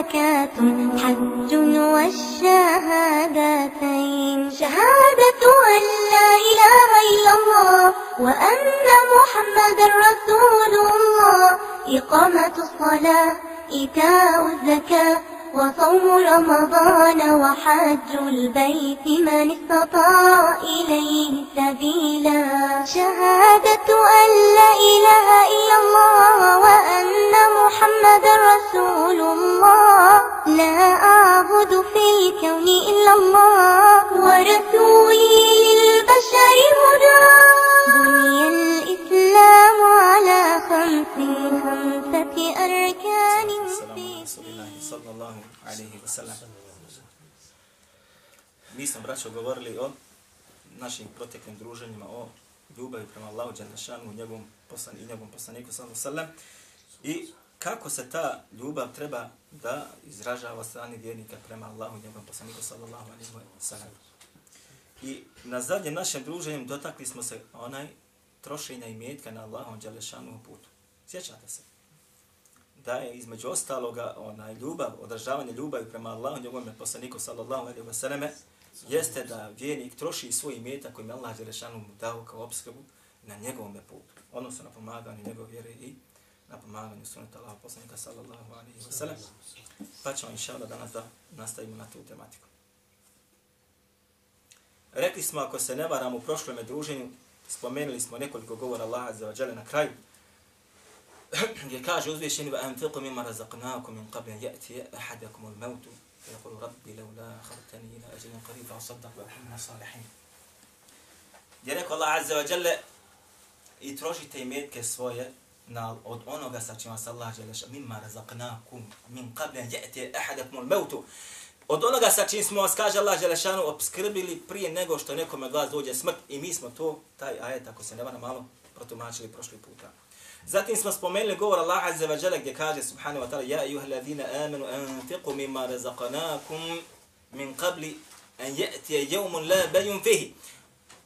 وزكاة حج والشهادتين. شهادة أن لا إله إلا الله وأن محمد رسول الله. إقامة الصلاة إيتاء الزكاة وصوم رمضان وحج البيت من استطاع إليه سبيلا. شهادة أن لا إله إلا الله وأن محمد رسول الله. لا أعبد في الكون إلا الله. ورسولي للبشر هدى. بني الإسلام على خمس خمسة أركان في Rasulillahi sallallahu alaihi wa sallam. Mi smo, braćo, govorili o našim proteklim druženjima, o ljubavi prema Allahu Đalešanu, njegovom poslan, i njegovom poslaniku sallallahu sallam. I kako se ta ljubav treba da izražava strani vjernika prema Allahu i njegovom poslaniku sallallahu alaihi wa sallam. I na zadnjem našem druženju dotakli smo se onaj trošenja i metka na Allahom Đalešanu putu. Sjećate se? da je između ostaloga onaj ljubav, održavanje ljubavi prema Allahu, njegovom poslaniku sallallahu alejhi ve selleme, jeste da vjernik troši svoj imetak koji je Allah mu dao kao obskrbu na njegovom putu, odnosno na pomaganje njegove vjere i na pomaganje sunneta Allaha poslanika sallallahu alejhi ve sellem. Pa ćemo inshallah danas da nastavimo na tu tematiku. Rekli smo, ako se ne varam u prošlom druženju, spomenuli smo nekoliko govora Allaha za na kraju, gdje kaže uzvišeni وَأَنْفِقُ مِمَّا رَزَقْنَاكُمْ مِنْ قَبْلِ يَأْتِيَ أَحَدَكُمُ الْمَوْتُ فَيَقُولُ رَبِّ لَوْلَا أَخَرْتَنِي إِلَى أَجَلٍ قَرِيبٍ فَأَصَدَّقُ وَأَكُن مِنَ الصَّالِحِينَ Gdje rekao Allah Azza wa Jalla i trošite imetke svoje na, od onoga sa čima se Allah žele mimma razaqnakum min qabli an ya'ti ahadakum al-maut od onoga sa čim smo vas kaže Allah Želešanu obskrbili prije nego što nekome od vas dođe smrt i mi smo to, taj ajet, ako se ne vana malo, protumačili prošli puta. Zatim smo spomenuli govor Allah Azza wa Jalla gdje kaže subhanahu wa ta'ala Ja ayuha alladhina amanu anfiqu mimma razaqanakum min qabli an ya'tiya yawmun la bayun fihi.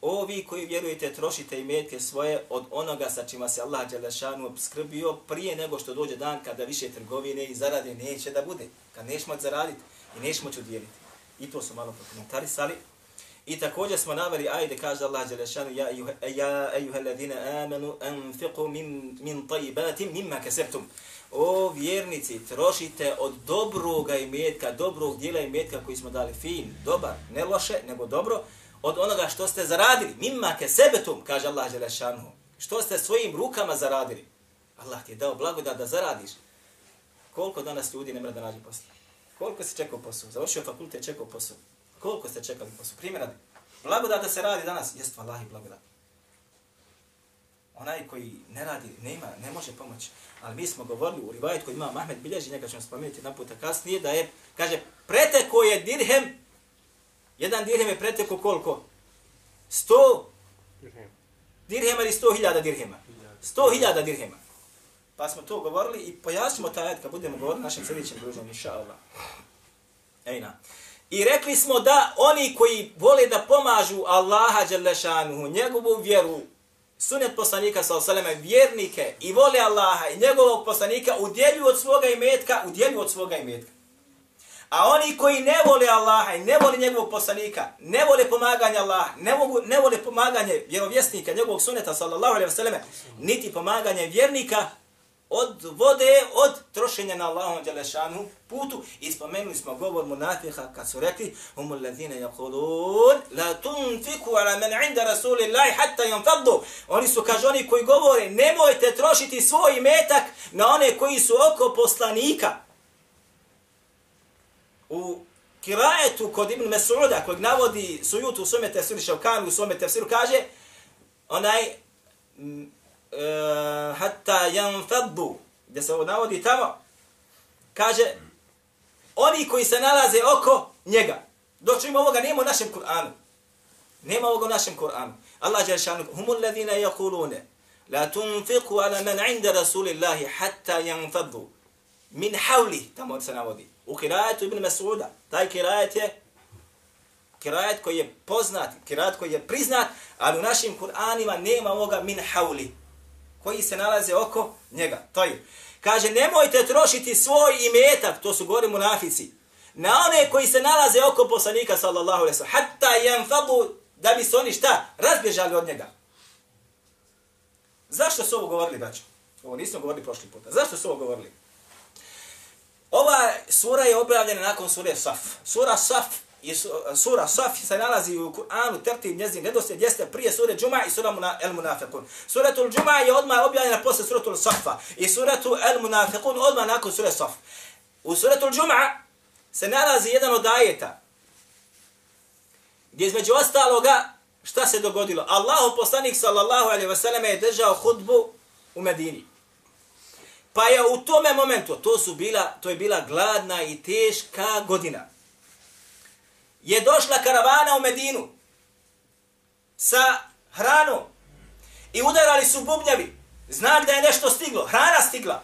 O vi koji vjerujete, trošite imetke svoje od onoga sa čima se Allah Đelešanu obskrbio prije nego što dođe dan kada više trgovine i zarade neće da bude. Kad nećemo zaraditi i nećemo moći udjeliti. I to su malo prokomentarisali. I također smo naveli ajde kaže Allah Đelešanu ja ja ejuha alladhina amanu anfiqu min min tayyibatin mimma kasabtum. O vjernici, trošite od dobroga imetka, dobrog djela imetka koji smo dali fin, dobar, ne loše, nego dobro, od onoga što ste zaradili. Mimma kasabtum, kaže Allah Đelešanu. Što ste svojim rukama zaradili. Allah ti je dao blagodat da zaradiš. Koliko danas ljudi ne mre da nađe posla? Koliko se čekao posao? Završio fakultet, čekao posao. Koliko ste čekali posao? Primjer radi. Blagodat da se radi danas, jest vallahi blagodat. Onaj koji ne radi, nema, ne može pomoći. Ali mi smo govorili u rivajet koji ima Mahmed Bilježi, njega ćemo spomenuti na puta kasnije, da je, kaže, preteko je dirhem, jedan dirhem je preteko koliko? Sto dirhema ili sto hiljada dirhema? Sto hiljada dirhema. Pa smo to govorili i pojasnimo taj ajed kad budemo govorili našem sljedećem druženju, inša Allah. Ejna. I rekli smo da oni koji vole da pomažu Allaha Đelešanuhu, njegovu vjeru, sunet poslanika sa osaleme, vjernike i vole Allaha i njegovog poslanika, udjelju od svoga imetka, udjelju od svoga imetka. A oni koji ne vole Allaha i ne vole njegovog poslanika, ne vole pomaganje Allaha, ne, mogu, ne vole pomaganje vjerovjesnika, njegovog suneta sallallahu alaihi wa niti pomaganje vjernika, od vode, od trošenja na Allahom Đelešanu putu. I spomenuli smo govor munafiha kad su rekli Humu ladhine jakulun la tunfiku ala men inda rasulillahi hatta yanfaddu. Oni su kaže oni koji govore nemojte trošiti svoj metak na one koji su oko poslanika. U kirajetu kod Ibn Mes'uda kojeg navodi sujutu u svome tefsiru Šavkanu u svome tefsiru kaže onaj Eh, hatta yanfaddu, gdje se ovo navodi tamo, kaže, oni koji se nalaze oko njega. Doći ima ovoga, nema u našem Kur'anu. Nema ovoga u našem Kur'anu. Allah je šanu, humu alladhina yakulune, la tunfiku ala man inda rasulillahi hatta yanfaddu. Min havli, tamo se navodi. U kirajetu Ibn Mas'uda, taj kirajet je kirajet koji je poznat, kirajet koji je priznat, ali u našim Kur'anima nema ovoga min havli koji se nalaze oko njega. To je. Kaže, nemojte trošiti svoj imetak, to su gore munafici, na one koji se nalaze oko poslanika, sallallahu alaihi sallam, hatta yanfadu, da bi se oni šta, razbježali od njega. Zašto su ovo govorili, braćo? Ovo nismo govorili prošli puta. Zašto su ovo govorili? Ova sura je objavljena nakon sure Saf. Sura Saf i uh, sura Saf se nalazi u Kur'anu, tertib njezin redosljed jeste prije sure Džuma i sura El Munafiqun. Suratul Džuma je odmah objavljena posle suratul Safa i suratu El Munafiqun odmah nakon sure Saf. U suratul Džuma se nalazi jedan od ajeta gdje između ostaloga šta se dogodilo? Allahu poslanik sallallahu alaihi wasallam je držao hudbu u Medini. Pa je u tome momentu, to su bila, to je bila gladna i teška godina. Je došla karavana u Medinu sa hranom i udarali su bubnjavi. Znak da je nešto stiglo, hrana stigla.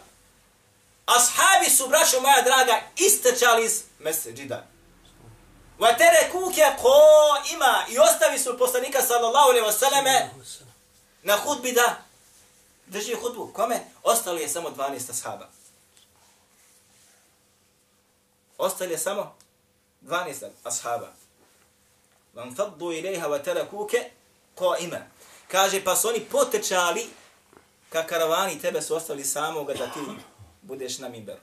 Ashabi su, braćo moja draga, istrčali iz meseđida. Vatere kuke ko ima i ostavi su poslanika sallallahu alaihi wasallame na hudbi da drži hudbu. Kome? Ostali je samo 12 ashaba. Ostali je samo 12 ashaba. Vam faddu ilaiha wa terakuke ko ima. Kaže, pa su oni potečali ka karavani tebe su ostali samoga da ti budeš na mimberu.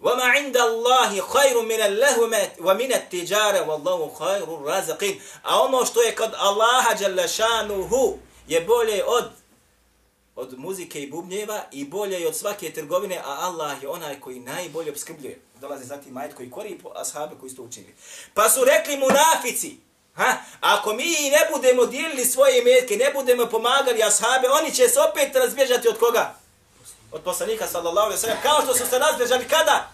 وما عند الله خير من اللهو ومن التجارة والله خير الرازقين a ono što je kod Allaha dželle šanuhu je bolje od od muzike i bubnjeva i bolje je od svake trgovine, a Allah je onaj koji najbolje obskrbljuje. Dolazi zatim majet koji kori po ashabe koji su to učinili. Pa su rekli munafici, ha, ako mi ne budemo dijelili svoje imetke, ne budemo pomagali ashabe, oni će se opet razbježati od koga? Od poslanika sallallahu alaihi sallam. Kao što su se razbježali kada?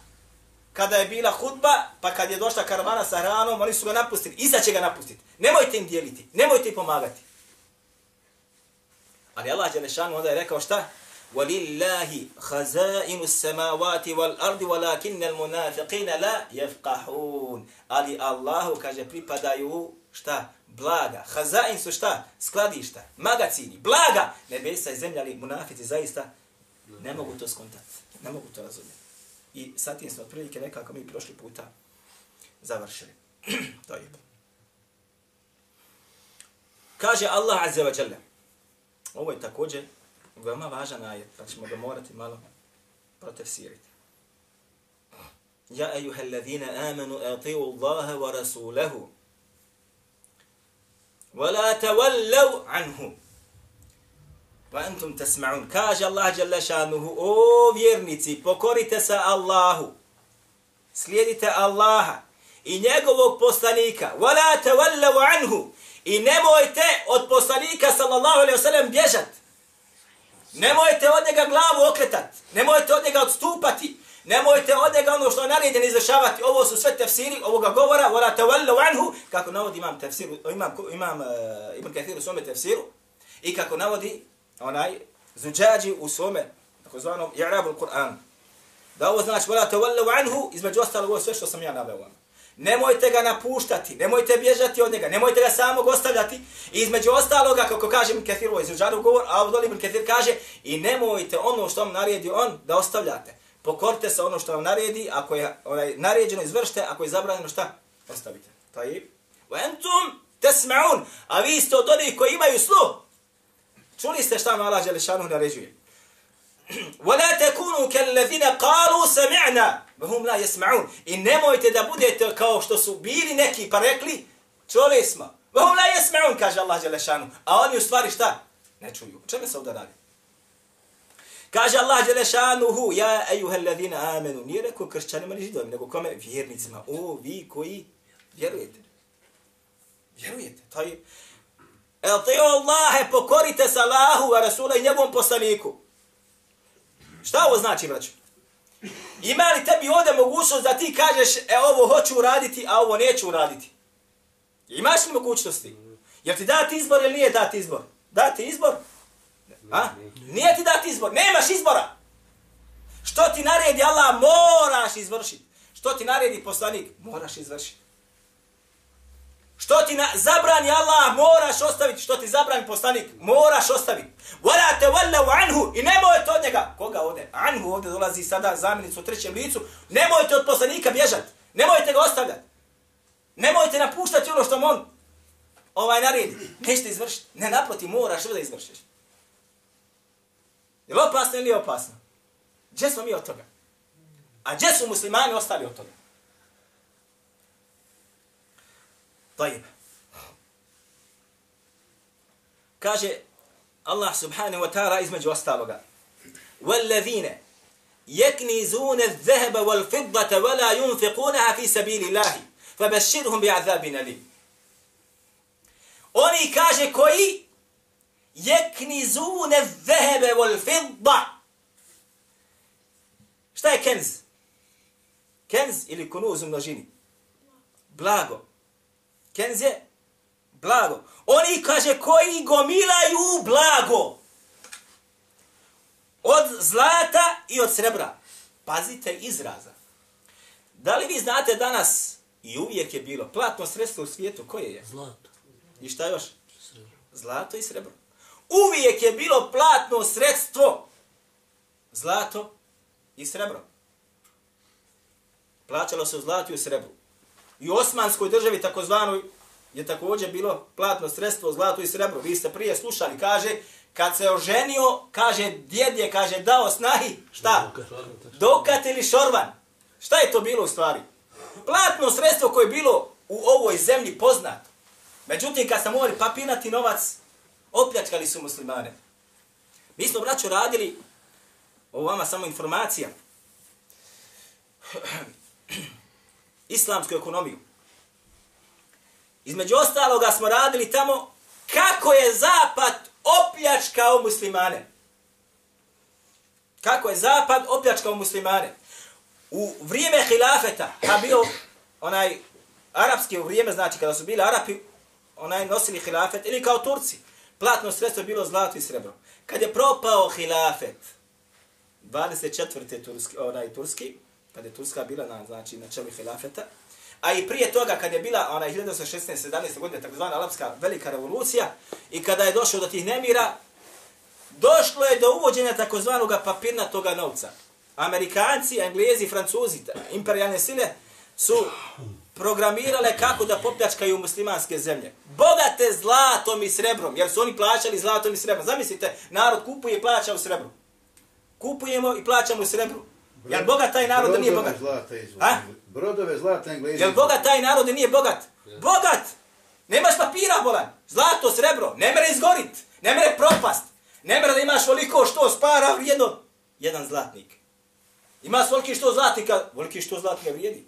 Kada je bila hudba, pa kad je došla karavana sa hranom, oni su ga napustili. Iza će ga napustiti. Nemojte im dijeliti, nemojte im pomagati. Ali Allah Đelešanu onda je rekao šta? وَلِلَّهِ خَزَائِنُ السَّمَاوَاتِ وَالْأَرْضِ وَلَكِنَّ الْمُنَافِقِينَ لَا يَفْقَحُونَ Ali Allahu, kaže, pripadaju šta? Blaga. Hazain su šta? Skladišta, magacini, blaga. Nebesa i zemlja, ali munafici zaista ne mogu to skontati. Ne mogu to razumjeti. I sad tim smo otprilike nekako mi prošli puta završili. to je. Kaže Allah Azza wa Jalla. Ovo je također veoma važan ajet, pa ćemo ga morati malo protefsiriti. Ja ejuha alladhina amanu ati'u Allahe wa rasulahu wa la tawallav anhu wa antum tasma'un. Kaže Allah jalla šanuhu, o vjernici, pokorite se Allahu, slijedite Allaha i njegovog poslanika, wa la tawallav anhu, I nemojte od poslanika sallallahu alejhi ve sellem bježat. Nemojte od njega glavu okretat. Nemojte od njega odstupati. Nemojte od njega ono što je naredjeno izvršavati. Ovo su sve tefsiri ovoga govora. Vora tawallu anhu. Kako navodi imam tefsir, imam, imam uh, Ibn Kathir u svome tefsiru. I kako navodi onaj zuđađi u svome takozvanom i'rabu Quran. Da ovo znači vora tawallu anhu. Između ostalo ovo sve što sam ja naveo vam. Nemojte ga napuštati, nemojte bježati od njega, nemojte ga samog ostavljati. I između ostaloga, kako kaže Ibn Kathir, ovo Izuđaru govor, a ovdje Ibn Kathir kaže, i nemojte ono što vam naredi on da ostavljate. Pokorite se ono što vam naredi, ako je onaj, naređeno izvršite, ako je zabranjeno šta? Ostavite. To je. Ventum tesma'un, a vi ste od onih koji imaju sluh. Čuli ste šta vam Allah Đelešanu naređuje? ولا تكونوا كالذين قالوا سمعنا وهم لا يسمعون i nemojte da budete kao što su bili neki pa rekli čuli smo وهم لا يسمعون kaže Allah dželle šanu a oni u stvari šta ne čuju čemu se ovdje radi kaže Allah dželle šanuhu ja ejuhellezina amenu nije rekao kršćanima ni židovima nego kome vjernicima o vi koji vjerujete vjerujete to je Eto Allahe, pokorite se Allahu, a Rasula i njegovom poslaniku. Šta ovo znači, braću? Ima li tebi ovdje mogućnost da ti kažeš, e ovo hoću uraditi, a ovo neću uraditi? Imaš li mogućnosti? Jel ti dati izbor ili nije dati izbor? Dati izbor? A? Nije ti dati izbor, nemaš izbora. Što ti naredi Allah, moraš izvršiti. Što ti naredi poslanik, moraš izvršiti. Što ti na, zabrani Allah, moraš ostaviti. Što ti zabrani poslanik, moraš ostaviti. Wala te wallahu anhu. I nemojte od njega. Koga ovdje? Anhu ovdje dolazi sada zamjenicu u trećem licu. Nemojte od poslanika bježati. Nemojte ga ostavljati. Nemojte napuštati ono što on ovaj naredi. Nećete izvršiti. Ne naproti, moraš da izvršiš. Je li opasno ili je opasno? Gdje smo mi od toga? A gdje su muslimani ostali od toga? طيب كاشي الله سبحانه وتعالى اسمه جواز تابقى والذين يكنزون الذهب والفضة ولا ينفقونها في سبيل الله فبشرهم بعذاب أليم Oni kaže koji je knizune zehebe vol fidda. Šta je kenz? Kenz ili kunuz u množini? Blago. Kenz je blago. Oni kaže koji gomilaju blago. Od zlata i od srebra. Pazite izraza. Da li vi znate danas i uvijek je bilo platno sredstvo u svijetu koje je? Zlato. I šta još? Srebro. Zlato i srebro. Uvijek je bilo platno sredstvo zlato i srebro. Plaćalo se u zlatu i u srebru. I u osmanskoj državi takozvanoj je također bilo platno sredstvo zlato i srebro. Vi ste prije slušali, kaže, kad se oženio, kaže, djed je, kaže, dao snahi, šta? Dokat ili šorvan. Šta je to bilo u stvari? Platno sredstvo koje je bilo u ovoj zemlji poznato. Međutim, kad sam morali papirnati novac, opljačkali su muslimane. Mi smo, braćo, radili, ovo vama samo informacija, islamsku ekonomiju. Između ostaloga smo radili tamo kako je zapad opljačkao muslimane. Kako je zapad opljačkao muslimane. U vrijeme hilafeta, a bio onaj arapski u vrijeme, znači kada su bili Arapi, onaj nosili hilafet, ili kao Turci, platno sredstvo je bilo zlato i srebro. Kad je propao hilafet, 24. Turski, onaj Turski, kad je Turska bila na, znači, na čelu hilafeta, a i prije toga kad je bila onaj 1916. 17. godine takozvana Alapska velika revolucija i kada je došlo do tih nemira, došlo je do uvođenja takozvanog papirnatoga novca. Amerikanci, Englezi, Francuzi, imperialne sile su programirale kako da popljačkaju muslimanske zemlje. Bogate zlatom i srebrom, jer su oni plaćali zlatom i srebrom. Zamislite, narod kupuje i plaća u srebru. Kupujemo i plaćamo u srebru. Jel bogat taj narod da nije bogat? Zlata A? Brodove zlata englezi. Jel bogat taj narod da nije bogat? Bogat! Nemaš papira, bolan. Zlato, srebro. Ne mere izgorit. Ne mere propast. Ne mere da imaš voliko što spara vrijedno. Jedan zlatnik. Ima voliki što zlatnika, voliki što zlatnika vrijedi.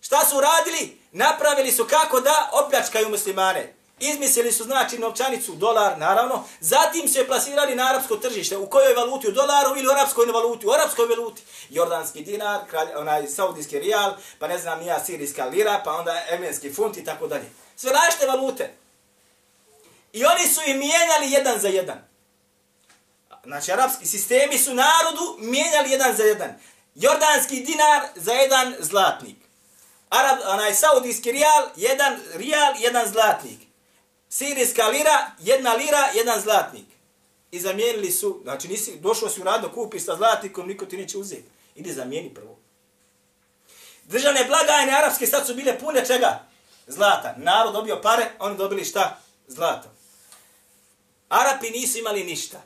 Šta su radili? Napravili su kako da opljačkaju muslimane. Izmislili su znači novčanicu, dolar, naravno. Zatim su je plasirali na arapsko tržište. U kojoj valuti? U dolaru ili u arapskoj valuti? U arapskoj valuti. Jordanski dinar, kralj, onaj saudijski rijal, pa ne znam nija sirijska lira, pa onda emenski funt i tako dalje. Sve različite valute. I oni su ih mijenjali jedan za jedan. Znači, arapski sistemi su narodu mijenjali jedan za jedan. Jordanski dinar za jedan zlatnik. Arab, onaj saudijski rijal, jedan rijal, jedan zlatnik. Sirijska lira, jedna lira, jedan zlatnik. I zamijenili su, znači nisi, došao si u radno, kupi sa zlatnikom, niko ti neće uzeti. Idi zamijeni prvo. Državne blagajne arapske sad su bile pune čega? Zlata. Narod dobio pare, oni dobili šta? Zlato. Arapi nisu imali ništa.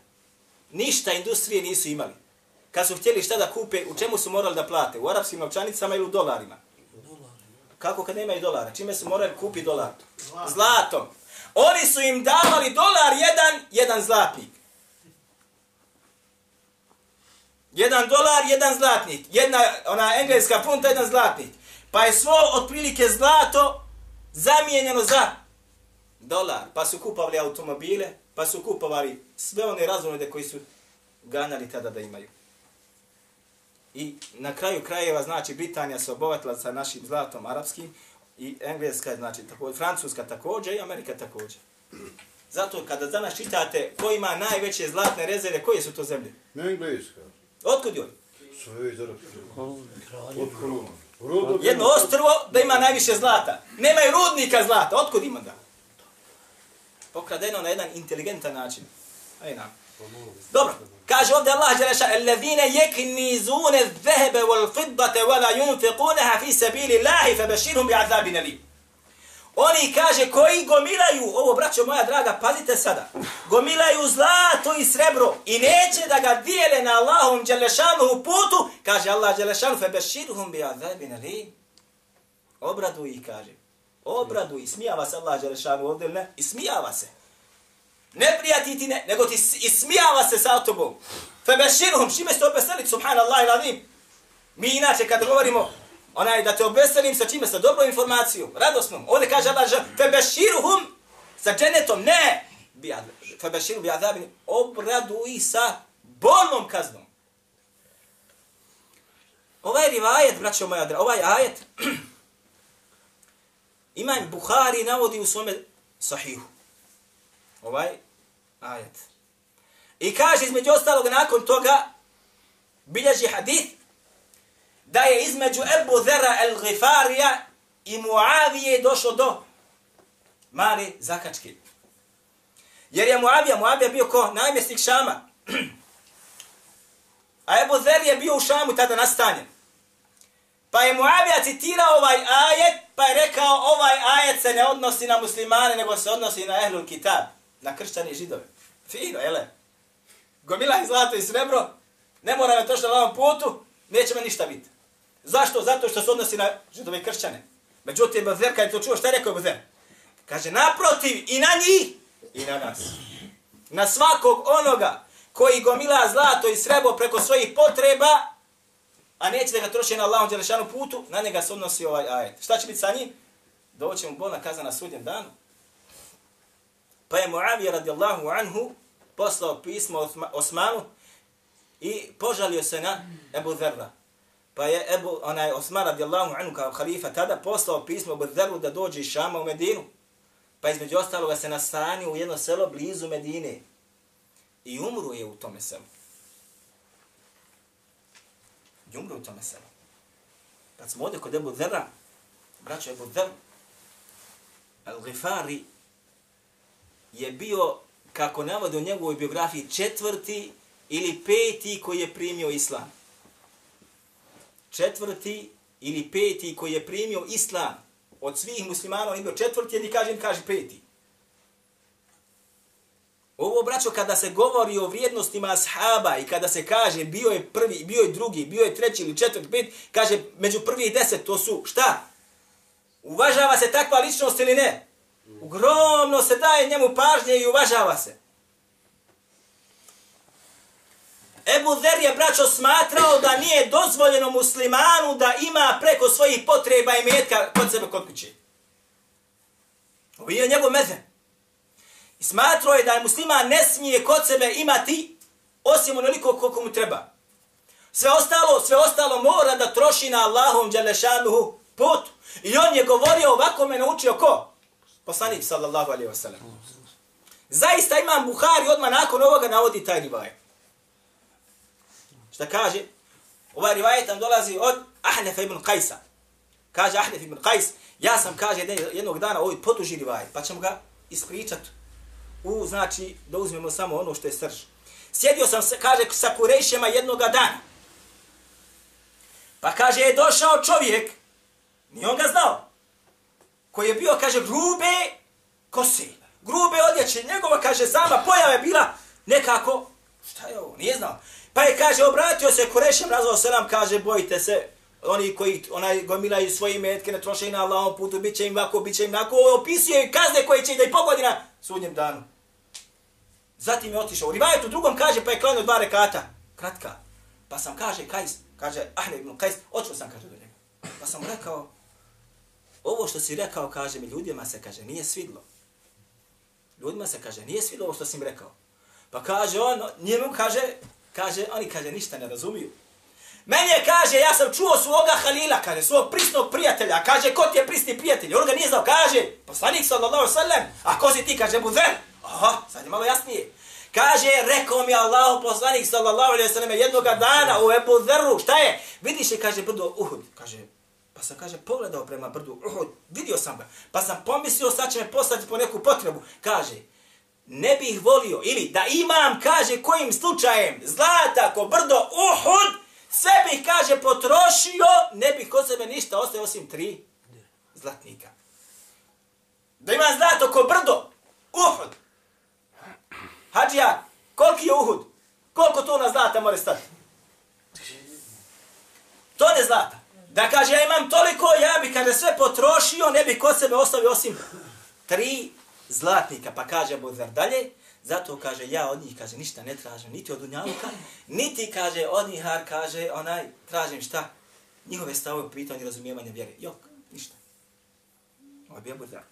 Ništa industrije nisu imali. Kad su htjeli šta da kupe, u čemu su morali da plate? U arapskim novčanicama ili u dolarima? Kako kad nemaju dolara? Čime su morali kupi dolar? Zlatom. Oni su im davali dolar jedan, jedan zlatnik. Jedan dolar, jedan zlatnik. Jedna, ona engleska funta, jedan zlatnik. Pa je svo otprilike zlato zamijenjeno za dolar. Pa su kupovali automobile, pa su kupovali sve one razvojne koji su ganjali tada da imaju. I na kraju krajeva, znači, Britanija se obogatila sa našim zlatom arapskim, i Engleska, znači, tako, Francuska također i Amerika također. Zato kada danas čitate ko ima najveće zlatne rezerve, koje su to zemlje? Ne engleska. Otkud je on? Sve iz. Od Jedno ostrvo da ima najviše zlata. Nemaju rudnika zlata. Otkud ima ga? Pokradeno na jedan inteligentan način. Aj nam. Dobro. Kaže ovdje Allah Đeleša, Alladine yeknizune dhehebe wal fiddate wala yunfiqunaha fi sabili fabashirhum fa bi alim. Oni kaže koji gomilaju, ovo braćo moja draga, pazite sada, gomilaju zlato i srebro i neće da ga dijele na Allahom Đelešanu putu, kaže Allah Đelešanu, fe "Fabashirhum bi azabin alim. Obradu ih, kaže. Obradu i smijava se Allah Đelešanu ovdje, ne? I smijava se. Ne prijati ti ne, nego ti ismijava se sa tobom. Fe beširhum, šime ste obeseliti, subhanallah iladim. Mi inače kad govorimo onaj da te obeselim sa čime, sa dobrom informacijom, radosnom. Ovdje kaže Allah, febeširuhum sa dženetom, ne, febeširu bi adabin, obraduj sa bolnom kaznom. Ovaj rivajet, braćo moja, ovaj ajet, imam Buhari navodi u svome sahihu. Ovaj ajet. I kaže između ostalog nakon toga, bilježi hadith, da je između Ebu Zera el Gifarija i Muavije došlo do male zakačke. Jer je Muavija, Muavija bio ko namjesnik Šama. A Ebu Zer je bio u Šamu tada nastanjen. Pa je Muavija citirao ovaj ajet, pa je rekao ovaj ajet se ne odnosi na muslimane, nego se odnosi na Ehlul Kitab, na kršćani židove. Fino, jele? Gomila je zlato i srebro, ne mora me to što na ovom putu, neće me ništa biti. Zašto? Zato što se odnosi na židove i kršćane. Međutim, Bazer kada je to čuo, šta je rekao Bazer? Kaže, naprotiv, i na njih, i na nas. Na svakog onoga koji gomila zlato i srebro preko svojih potreba, a neće da ga troši na Allahom Đelešanu putu, na njega se odnosi ovaj ajet. Šta će biti sa njim? Doće mu bolna kazna na sudnjem danu. Pa je Muavija radijallahu anhu poslao pismo Osmanu i požalio se na Ebu Zerra pa je Ebu, onaj Osman radijallahu anhu kao halifa tada poslao pismo Ebu Dheru da dođe iz Šama u Medinu. Pa između ostaloga se nastani u jedno selo blizu Medine. I umru je u tome selu. I umru u tome selu. Kad smo ovdje kod Ebu Zerra, braćo Ebu Dher, Al-Ghifari je bio, kako navode u njegovoj biografiji, četvrti ili peti koji je primio islam četvrti ili peti koji je primio islam od svih muslimana, on je bio četvrti, jedni kaže, kaže peti. Ovo, braćo, kada se govori o vrijednostima ashaba i kada se kaže bio je prvi, bio je drugi, bio je treći ili četvrti, pet, kaže među prvi i deset, to su šta? Uvažava se takva ličnost ili ne? Ogromno se daje njemu pažnje i uvažava se. Ebu Zer je, braćo, smatrao da nije dozvoljeno muslimanu da ima preko svojih potreba i metka kod sebe kod kuće. Ovo je njegov meze. I smatrao je da je musliman ne smije kod sebe imati osim onoliko koliko mu treba. Sve ostalo, sve ostalo mora da troši na Allahom Đalešanuhu put. I on je govorio ovako me naučio ko? Poslanik sallallahu alaihi wasallam. Zaista imam Buhari odmah nakon ovoga navodi taj rivaj. Šta kaže? Ovaj rivajet nam dolazi od Ahnefa ibn Qajsa. Kaže Ahnef ibn Qajs, ja sam, kaže, jednog dana ovaj potuži rivajet, pa ćemo ga ispričati. U, znači, da uzmemo samo ono što je srž. Sjedio sam, kaže, sa kurejšema jednog dana. Pa kaže, je došao čovjek, ni on ga znao, koji je bio, kaže, grube kose, grube odjeće, njegova, kaže, sama pojava je bila nekako, šta je ovo, nije znao. Pa je, kaže, obratio se Kurešem, razvao se nam, kaže, bojite se, oni koji onaj gomilaju svoje metke, ne troše i na Allahom putu, bit će im ovako, bit će im ovako, opisuje kazne koje će da i pogodi na sudnjem danu. Zatim je otišao. U rivajetu drugom kaže, pa je klanio dva rekata. Kratka. Pa sam kaže, Kajs, kaže, Ahne ibn Kajs, očeo sam, kaže, do njega. Pa sam rekao, ovo što si rekao, kaže mi, ljudima se, kaže, nije svidlo. Ljudima se, kaže, nije svidlo ovo što si im rekao. Pa kaže on, njemu kaže, Kaže, oni kaže, ništa ne razumiju. Meni je, kaže, ja sam čuo svoga Halila, kaže, svog prisnog prijatelja. Kaže, ko ti je prisni prijatelj? On ga nije znao, kaže, poslanik sallallahu sallam. A ko si ti, kaže, Buzer? Aha, sad je malo jasnije. Kaže, rekao mi Allah, poslanik sallallahu alaihi sallam, jednog dana u Ebu Zerru, šta je? Vidiš je, kaže, brdo Uhud. Kaže, Pa sam, kaže, pogledao prema brdu Uhud, vidio sam ga. Pa sam pomislio, sad će me poslati po neku potrebu. Kaže, ne bih volio, ili da imam, kaže, kojim slučajem, zlata ko brdo Uhud, sve bih, kaže, potrošio, ne bih kod sebe ništa ostaje osim tri zlatnika. Da ima zlato ko brdo Uhud. Hadžija, koliki je Uhud? Koliko to na zlata mora stati? To ne zlata. Da kaže, ja imam toliko, ja bi kada sve potrošio, ne bi kod sebe ostavio osim tri zlatnika. Pa kaže Abu Dhar dalje, zato kaže, ja od njih kaže, ništa ne tražim, niti od unjaluka, niti kaže, od njih har kaže, onaj, tražim šta? Njihove stavove u pitanju razumijevanja vjere. Jok, ništa. Ovo je Abu Dhar.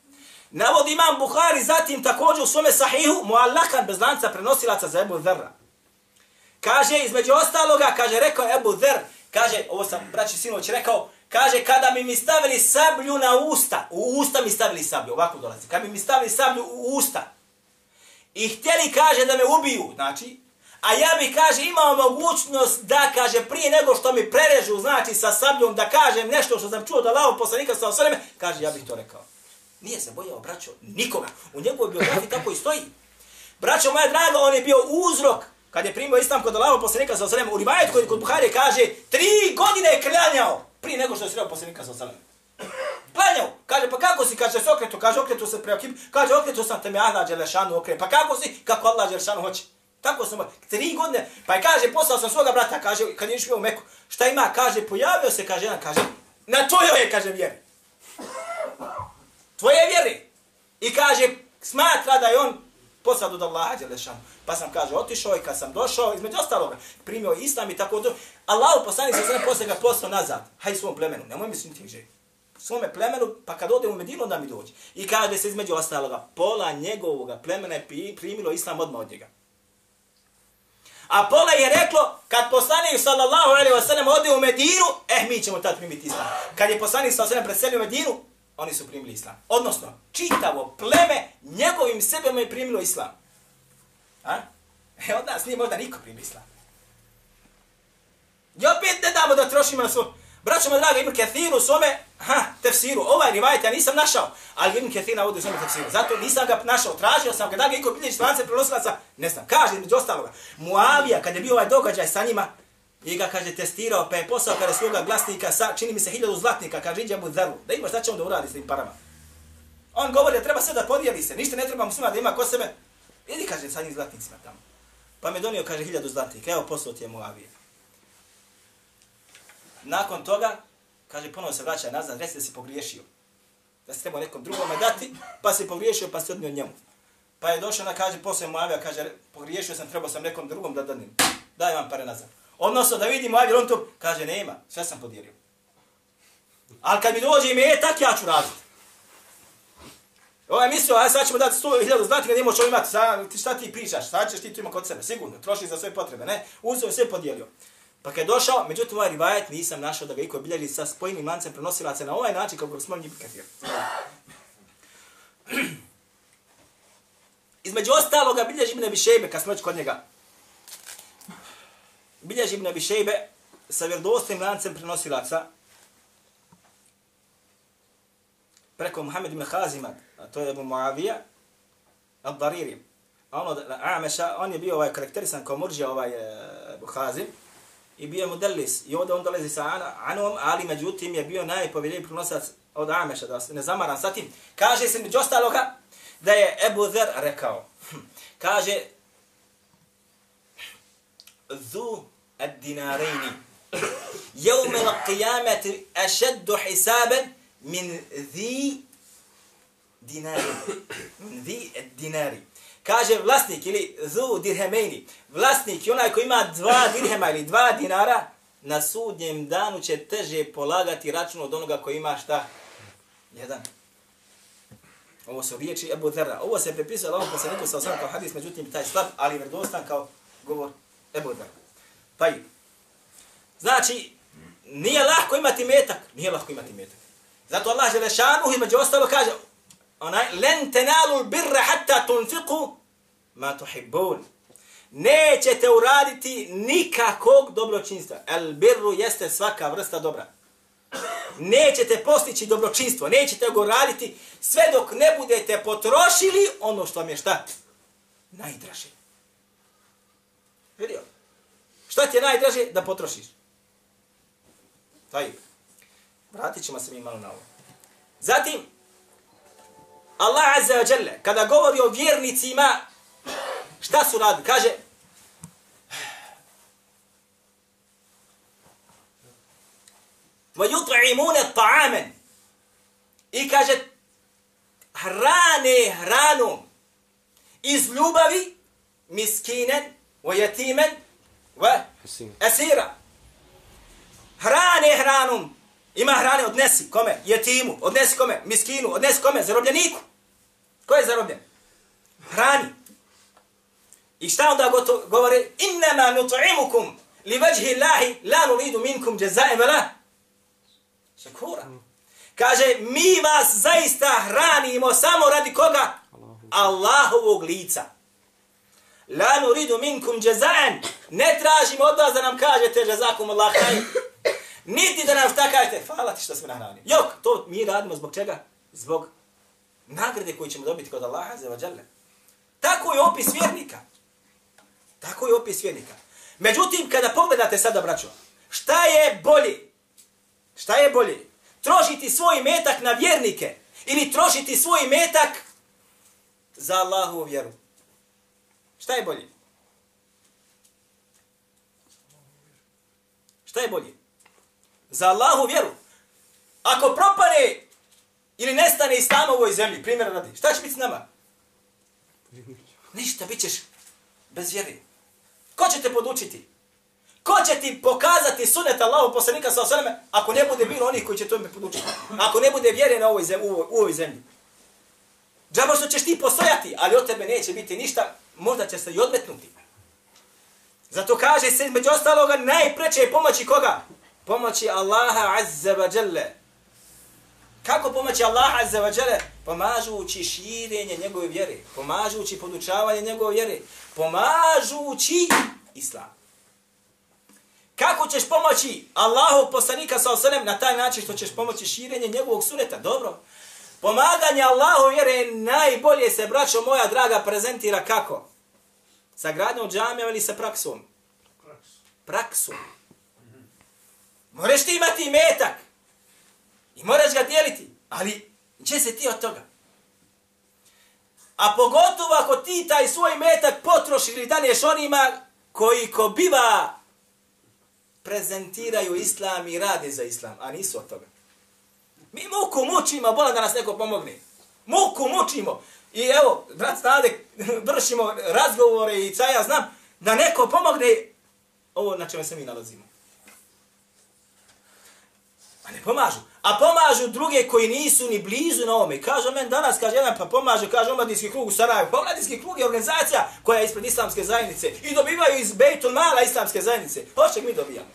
Imam Buhari zatim također u svome sahihu, muallakan bez lanca prenosilaca za Ebu Dherra. Kaže, između ostaloga, kaže, rekao Ebu Dharr, kaže, ovo sam, braći sinoć, rekao, kaže, kada mi mi stavili sablju na usta, u usta mi stavili sablju, ovako dolazi, kada mi mi stavili sablju u usta, i htjeli, kaže, da me ubiju, znači, a ja bi, kaže, imao mogućnost da, kaže, prije nego što mi prerežu, znači, sa sabljom, da kažem nešto što sam čuo da lao poslanika sa osreme, kaže, ja bih to rekao. Nije se bojao, braćo, nikoga. U njegovoj biografiji tako i stoji. Braćo moja draga, on je bio uzrok kad je primio islam kod Allahov poslanika sa osalem, u rivajet koji kod Buhari kaže, tri godine je klanjao prije nego što je sreo poslanika sa osalem. Klanjao. Kaže, pa kako si, kaže, se okretu, kaže, okretu se prema okim, kaže, okretu sam te me Allah Đelešanu okre, pa kako si, kako Allah Đelešanu hoće. Tako sam, tri godine, pa je kaže, poslao sam svoga brata, kaže, kad je išao u Meku, šta ima, kaže, pojavio se, kaže, jedan, kaže, na tvojoj je, kaže, vjeri. Tvoje vjeri. I kaže, smatra da je on posad od Allaha Đelešanu. Pa sam, kaže, otišao i kad sam došao, između ostaloga, primio islam i tako do... Allah poslani se sve posle ga poslao nazad. Haj svom plemenu, nemoj misliti gdje. Svome plemenu, pa kad ode u Medinu, da mi dođe. I kaže se između ostaloga, pola njegovog plemena je primilo islam odmah od njega. A pola je reklo, kad poslanik sallallahu alaihi wa sallam ode u Medinu, eh, mi ćemo tad primiti islam. Kad je poslanik sallallahu alaihi wa sallam preselio u Medinu, oni su primili islam. Odnosno, čitavo pleme njegovim sebema je primilo islam. A? E, od nas nije možda niko primio islam. I opet ne damo da trošimo na svoj... Braćo draga, Ibn Kathir u svome ha, tefsiru, ovaj rivajet ja nisam našao, ali Ibn Kathir navodi u svome tefsiru. Zato nisam ga našao, tražio sam ga, da ga iko bilježi slance prenosilaca, ne znam. Kaže, između ostaloga, Muavija, kad je bio ovaj događaj sa njima, I ga, kaže, testirao, pa je poslao kada svoga glasnika sa, čini mi se, hiljadu zlatnika, kaže, iđe mu zaru, da ima šta će on da uradi s tim parama. On govori da treba sve da podijeli se, ništa ne treba muslima da ima ko sebe. Idi, kaže, sa njim zlatnicima tamo. Pa me donio, kaže, hiljadu zlatnika, evo poslao ti je Moavije. Nakon toga, kaže, ponovo se vraća nazad, reci da si pogriješio. Da si trebao nekom drugome dati, pa si pogriješio, pa si odnio njemu. Pa je došao ona kaže, posao mu kaže, pogriješio sam, trebao sam nekom drugom da danim. Daj vam pare nazad. Odnosno da vidimo, ajde, on to kaže, nema, sve sam podijelio. Ali kad mi dođe ime, e, tak ja ću raditi. Ovo ovaj je mislio, aj sad ćemo dati 100.000 znati kad nemo što imati, sad, šta ti pričaš, sad ćeš ti to ima kod sebe, sigurno, troši za sve potrebe, ne, uzeo sve podijelio. Pa kad je došao, međutim ovaj rivajet nisam našao da ga iko bilježi sa spojnim lancem prenosilaca na ovaj način kako smo njih katir. Između ostaloga bilježi mi ne bišejbe kad smo već kod njega bilježi Ibn Abi Šejbe sa vjerdostim lancem prenosilaca preko Muhammed ibn Hazima, a to je Abu Muavija, al-Dariri. A ono, Ameša, on je bio ovaj karakterisan kao murđija ovaj e, Abu Hazim i bio je modelis. I ovdje on dolazi sa Anom, ali međutim je bio najpovjeljiviji prenosac od Ameša, da ne zamaram sa tim. Kaže se među ostaloga da je Ebu Zer rekao. Hm. Kaže, ذو الدينارين يوم القيامة أشد حسابا من ذي دينار من ذي الدينار kaže vlasnik ili zu dirhemeni, vlasnik i onaj koji ima dva dirhema ili dva dinara, na sudnjem danu će teže polagati račun od onoga koji ima šta? Jedan. Ovo su riječi Ebu Dherra. Ovo se prepisao ovom poslaniku sa osam kao hadis, međutim taj slab, ali vredostan kao govor Ebu Dherra. Taj. Znači, nije lahko imati metak. Nije lahko imati metak. Zato Allah je šanu, i ostalo kaže onaj, len tenalu birra hatta tunfiku ma tuhibbun. Nećete uraditi nikakog dobročinstva. El birru jeste svaka vrsta dobra. nećete postići dobročinstvo, nećete go raditi sve dok ne budete potrošili ono što vam je šta? Najdraže. Vidio? Šta ti je najdraže da potrošiš? Taj. Vratit ćemo se mi malo na ovo. Zatim, Allah Azza wa Jalla, kada govori o vjernicima, šta su radili? Kaže, وَيُطْعِمُونَ الطَّعَامًا I kaže, hrane hranom iz ljubavi miskinen, wa asira. Hrane hranom. Ima hrane, odnesi kome? Jetimu. Odnesi kome? Miskinu. Odnesi kome? Zarobljeniku. Ko je zarobljen? Hrani. I šta onda govore? Innama nut'imukum li vajhi Allahi la nuridu minkum jazaa'an wala shakura. Kaže, mi vas zaista hranimo samo radi koga? Allahovog lica. La nuridu minkum jaza'an. Ne tražimo od vas da nam kažete jazakum Allah khair. Niti da nam šta kažete, hvala ti što smo nahranili. Jok, to mi radimo zbog čega? Zbog nagrade koju ćemo dobiti kod Allaha za vađale. Tako je opis vjernika. Tako je opis vjernika. Međutim, kada pogledate sada, braćo, šta je bolje? Šta je bolje? Trošiti svoj metak na vjernike ili trošiti svoj metak za Allahovu vjeru? Šta je bolje? Šta je bolje? Za Allahu vjeru. Ako propane ili nestane iz tamo ovoj zemlji, primjer radi, šta će biti s nama? Ništa, bit ćeš bez vjeri. Ko će te podučiti? Ko će ti pokazati sunet Allahu poslanika sa osaleme ako ne bude bilo onih koji će to me podučiti? Ako ne bude vjere na ovoj zemlji, u, ovoj, u ovoj zemlji. Džabo što ćeš ti postojati, ali od tebe neće biti ništa, možda će se i odmetnuti. Zato kaže se među ostaloga najpreće je pomoći koga? Pomoći Allaha azza wa jalla. Kako pomoći Allaha azza wa jalla? Pomažući širenje njegove vjere, pomažući podučavanje njegove vjere, pomažući islam. Kako ćeš pomoći Allahu poslanika sa osanem na taj način što ćeš pomoći širenje njegovog suneta? Dobro. Pomaganje Allahu vjere najbolje se, braćo moja draga, prezentira kako? Sa gradnjom džamija ili sa praksom? Praksom. Moraš ti imati metak. I moraš ga dijeliti. Ali će se ti od toga? A pogotovo ako ti taj svoj metak potroši ili daneš onima koji ko biva prezentiraju islam i rade za islam, a nisu od toga. Mi muku mučimo, bola da nas neko pomogne. Muku mučimo. I evo, brat Stade, vršimo razgovore i ca ja znam, da neko pomogne ovo na čemu se mi nalazimo. A ne pomažu. A pomažu druge koji nisu ni blizu na ome. Kažu men danas, kaže jedan, pa pomaže, kaže omladinski krug u Sarajevu. Pa omladinski krug je organizacija koja je ispred islamske zajednice. I dobivaju iz Bejtul Mala islamske zajednice. Hoće mi dobijamo.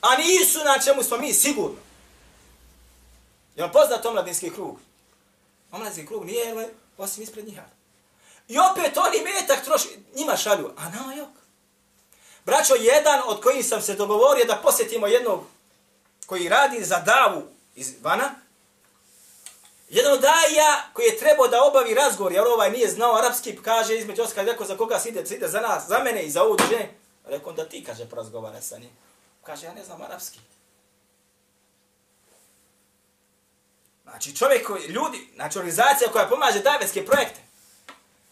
A nisu na čemu smo mi sigurno. Je li poznat omladinski krug? Omladinski krug nije osim ispred njiha. I opet oni metak troši, njima šalju, a nama jok. Braćo, jedan od kojih sam se dogovorio da posjetimo jednog koji radi za davu iz vana, jedan od daja koji je trebao da obavi razgovor, jer ovaj nije znao arapski, kaže između oska, rekao za koga se ide, se ide za nas, za mene i za ovu žene. Rekao da ti, kaže, porazgovara sa njim. Kaže, ja ne znam arapski. Znači čovjek koji, ljudi, znači organizacija koja pomaže davetske projekte.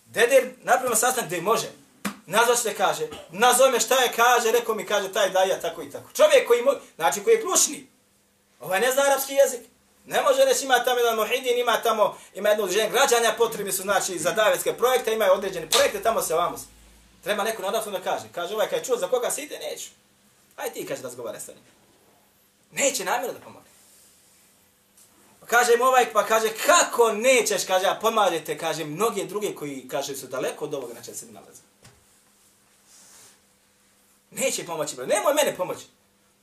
Dede, napravimo sastanak gdje može. Nazva se kaže, nazove me šta je kaže, rekao mi kaže taj daja, tako i tako. Čovjek koji, znači koji je ključni. Ovaj ne zna arapski jezik. Ne može reći ima tamo jedan muhidin, ima tamo, ima jedno udruženje građanja, potrebi su znači za davetske projekte, imaju određene projekte, tamo se vamo. Treba neko na da kaže. Kaže ovaj kaj čuo za koga se ide, neću. Aj ti kaže razgovara sa njim. Neće namjerno da pomogne. Kaže mu ovaj, pa kaže, kako nećeš, kaže, a pomažete, kaže, mnoge druge koji, kaže, su daleko od ovoga na čem se mi nalaze. Neće pomoći, bro. nemoj mene pomoći.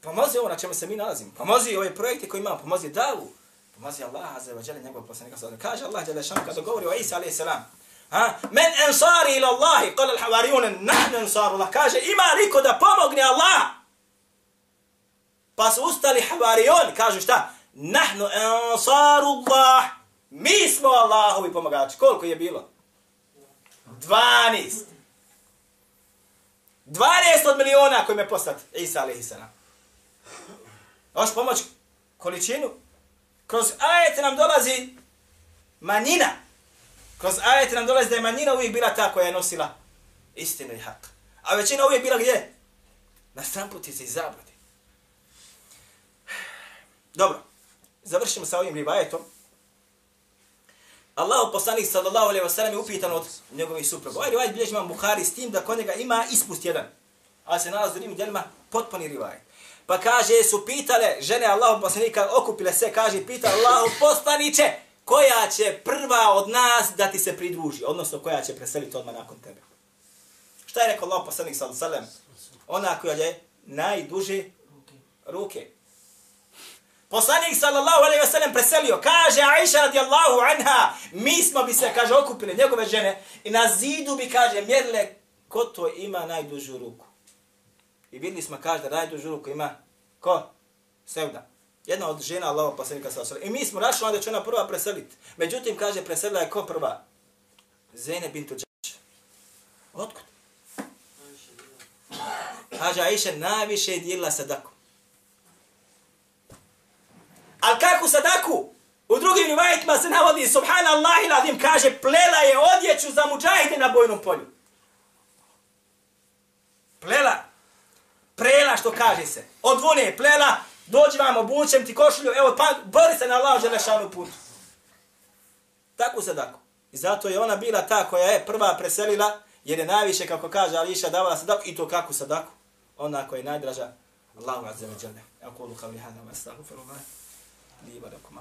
Pomozi ovo na čemu se mi nalazimo. Pomozi ove projekte koje imamo, pomozi davu. Pomozi Allah, za vađele njegov poslanika. Kaže Allah, jale šan, kada govori o Isa, alaih salam. Ha? Men ensari ila Allahi, kala l-havarijune, nahne ensaru Allah. Kaže, ima liko da pomogne Allah. Pa su ustali havarijoni, kažu šta? Nahnu ansarullah. Mi smo Allahovi pomagači. Koliko je bilo? 12. 12 od miliona koji me poslat Isa alaihi salam. Hoš pomoć količinu? Kroz ajete nam dolazi manjina. Kroz ajete nam dolazi da je manjina uvijek bila ta koja je nosila istinu i hak. A većina uvijek bila gdje? Na stramputici i zabludi. Dobro, završimo sa ovim rivajetom. Allahu poslanik sallallahu alejhi ve sellem je upitan od njegovih supruga. Ovaj rivajet bilježi imam Buhari s tim da kod njega ima ispust jedan. A se nalazi u njim djelima potpuni rivajet. Pa kaže, su pitale žene Allahu poslanika, okupile se, kaže, pita Allahu poslaniće, koja će prva od nas da ti se pridruži, odnosno koja će preseliti odmah nakon tebe. Šta je rekao Allah poslanik sallallahu alejhi ve sellem? Ona koja je najduže ruke. Poslanik sallallahu alejhi ve sellem preselio. Kaže Aisha radijallahu anha, mi smo bi se kaže okupili njegove žene i na zidu bi kaže mjerile ko to ima najdužu ruku. I videli smo kaže da najdužu ruku ima ko? Sevda. Jedna od žena Allahov poslanika sallallahu alejhi ve sellem. I mi smo našli da će ona prva preseliti. Međutim kaže preselila je ko prva? Zene bintu Džaš. Otkud? Kaže Aisha najviše je dijelila sadaku. Ali kako sadaku? U drugim rivajetima se navodi subhanallah iladim kaže plela je odjeću za muđahide na bojnom polju. Plela. Prela što kaže se. Od vune plela, dođi vam, obučem ti košulju, evo, pa, bori se na Allah želešanu putu. Tako sadaku. I zato je ona bila ta koja je prva preselila, jer je najviše, kako kaže Ališa, davala sadaku, i to kako sadaku. Ona koja je najdraža, Allahu azza wa jalla. Aqulu qawli hadha wa astaghfirullah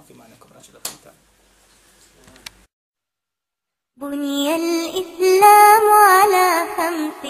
في معنى كبرى بني الإسلام على خمس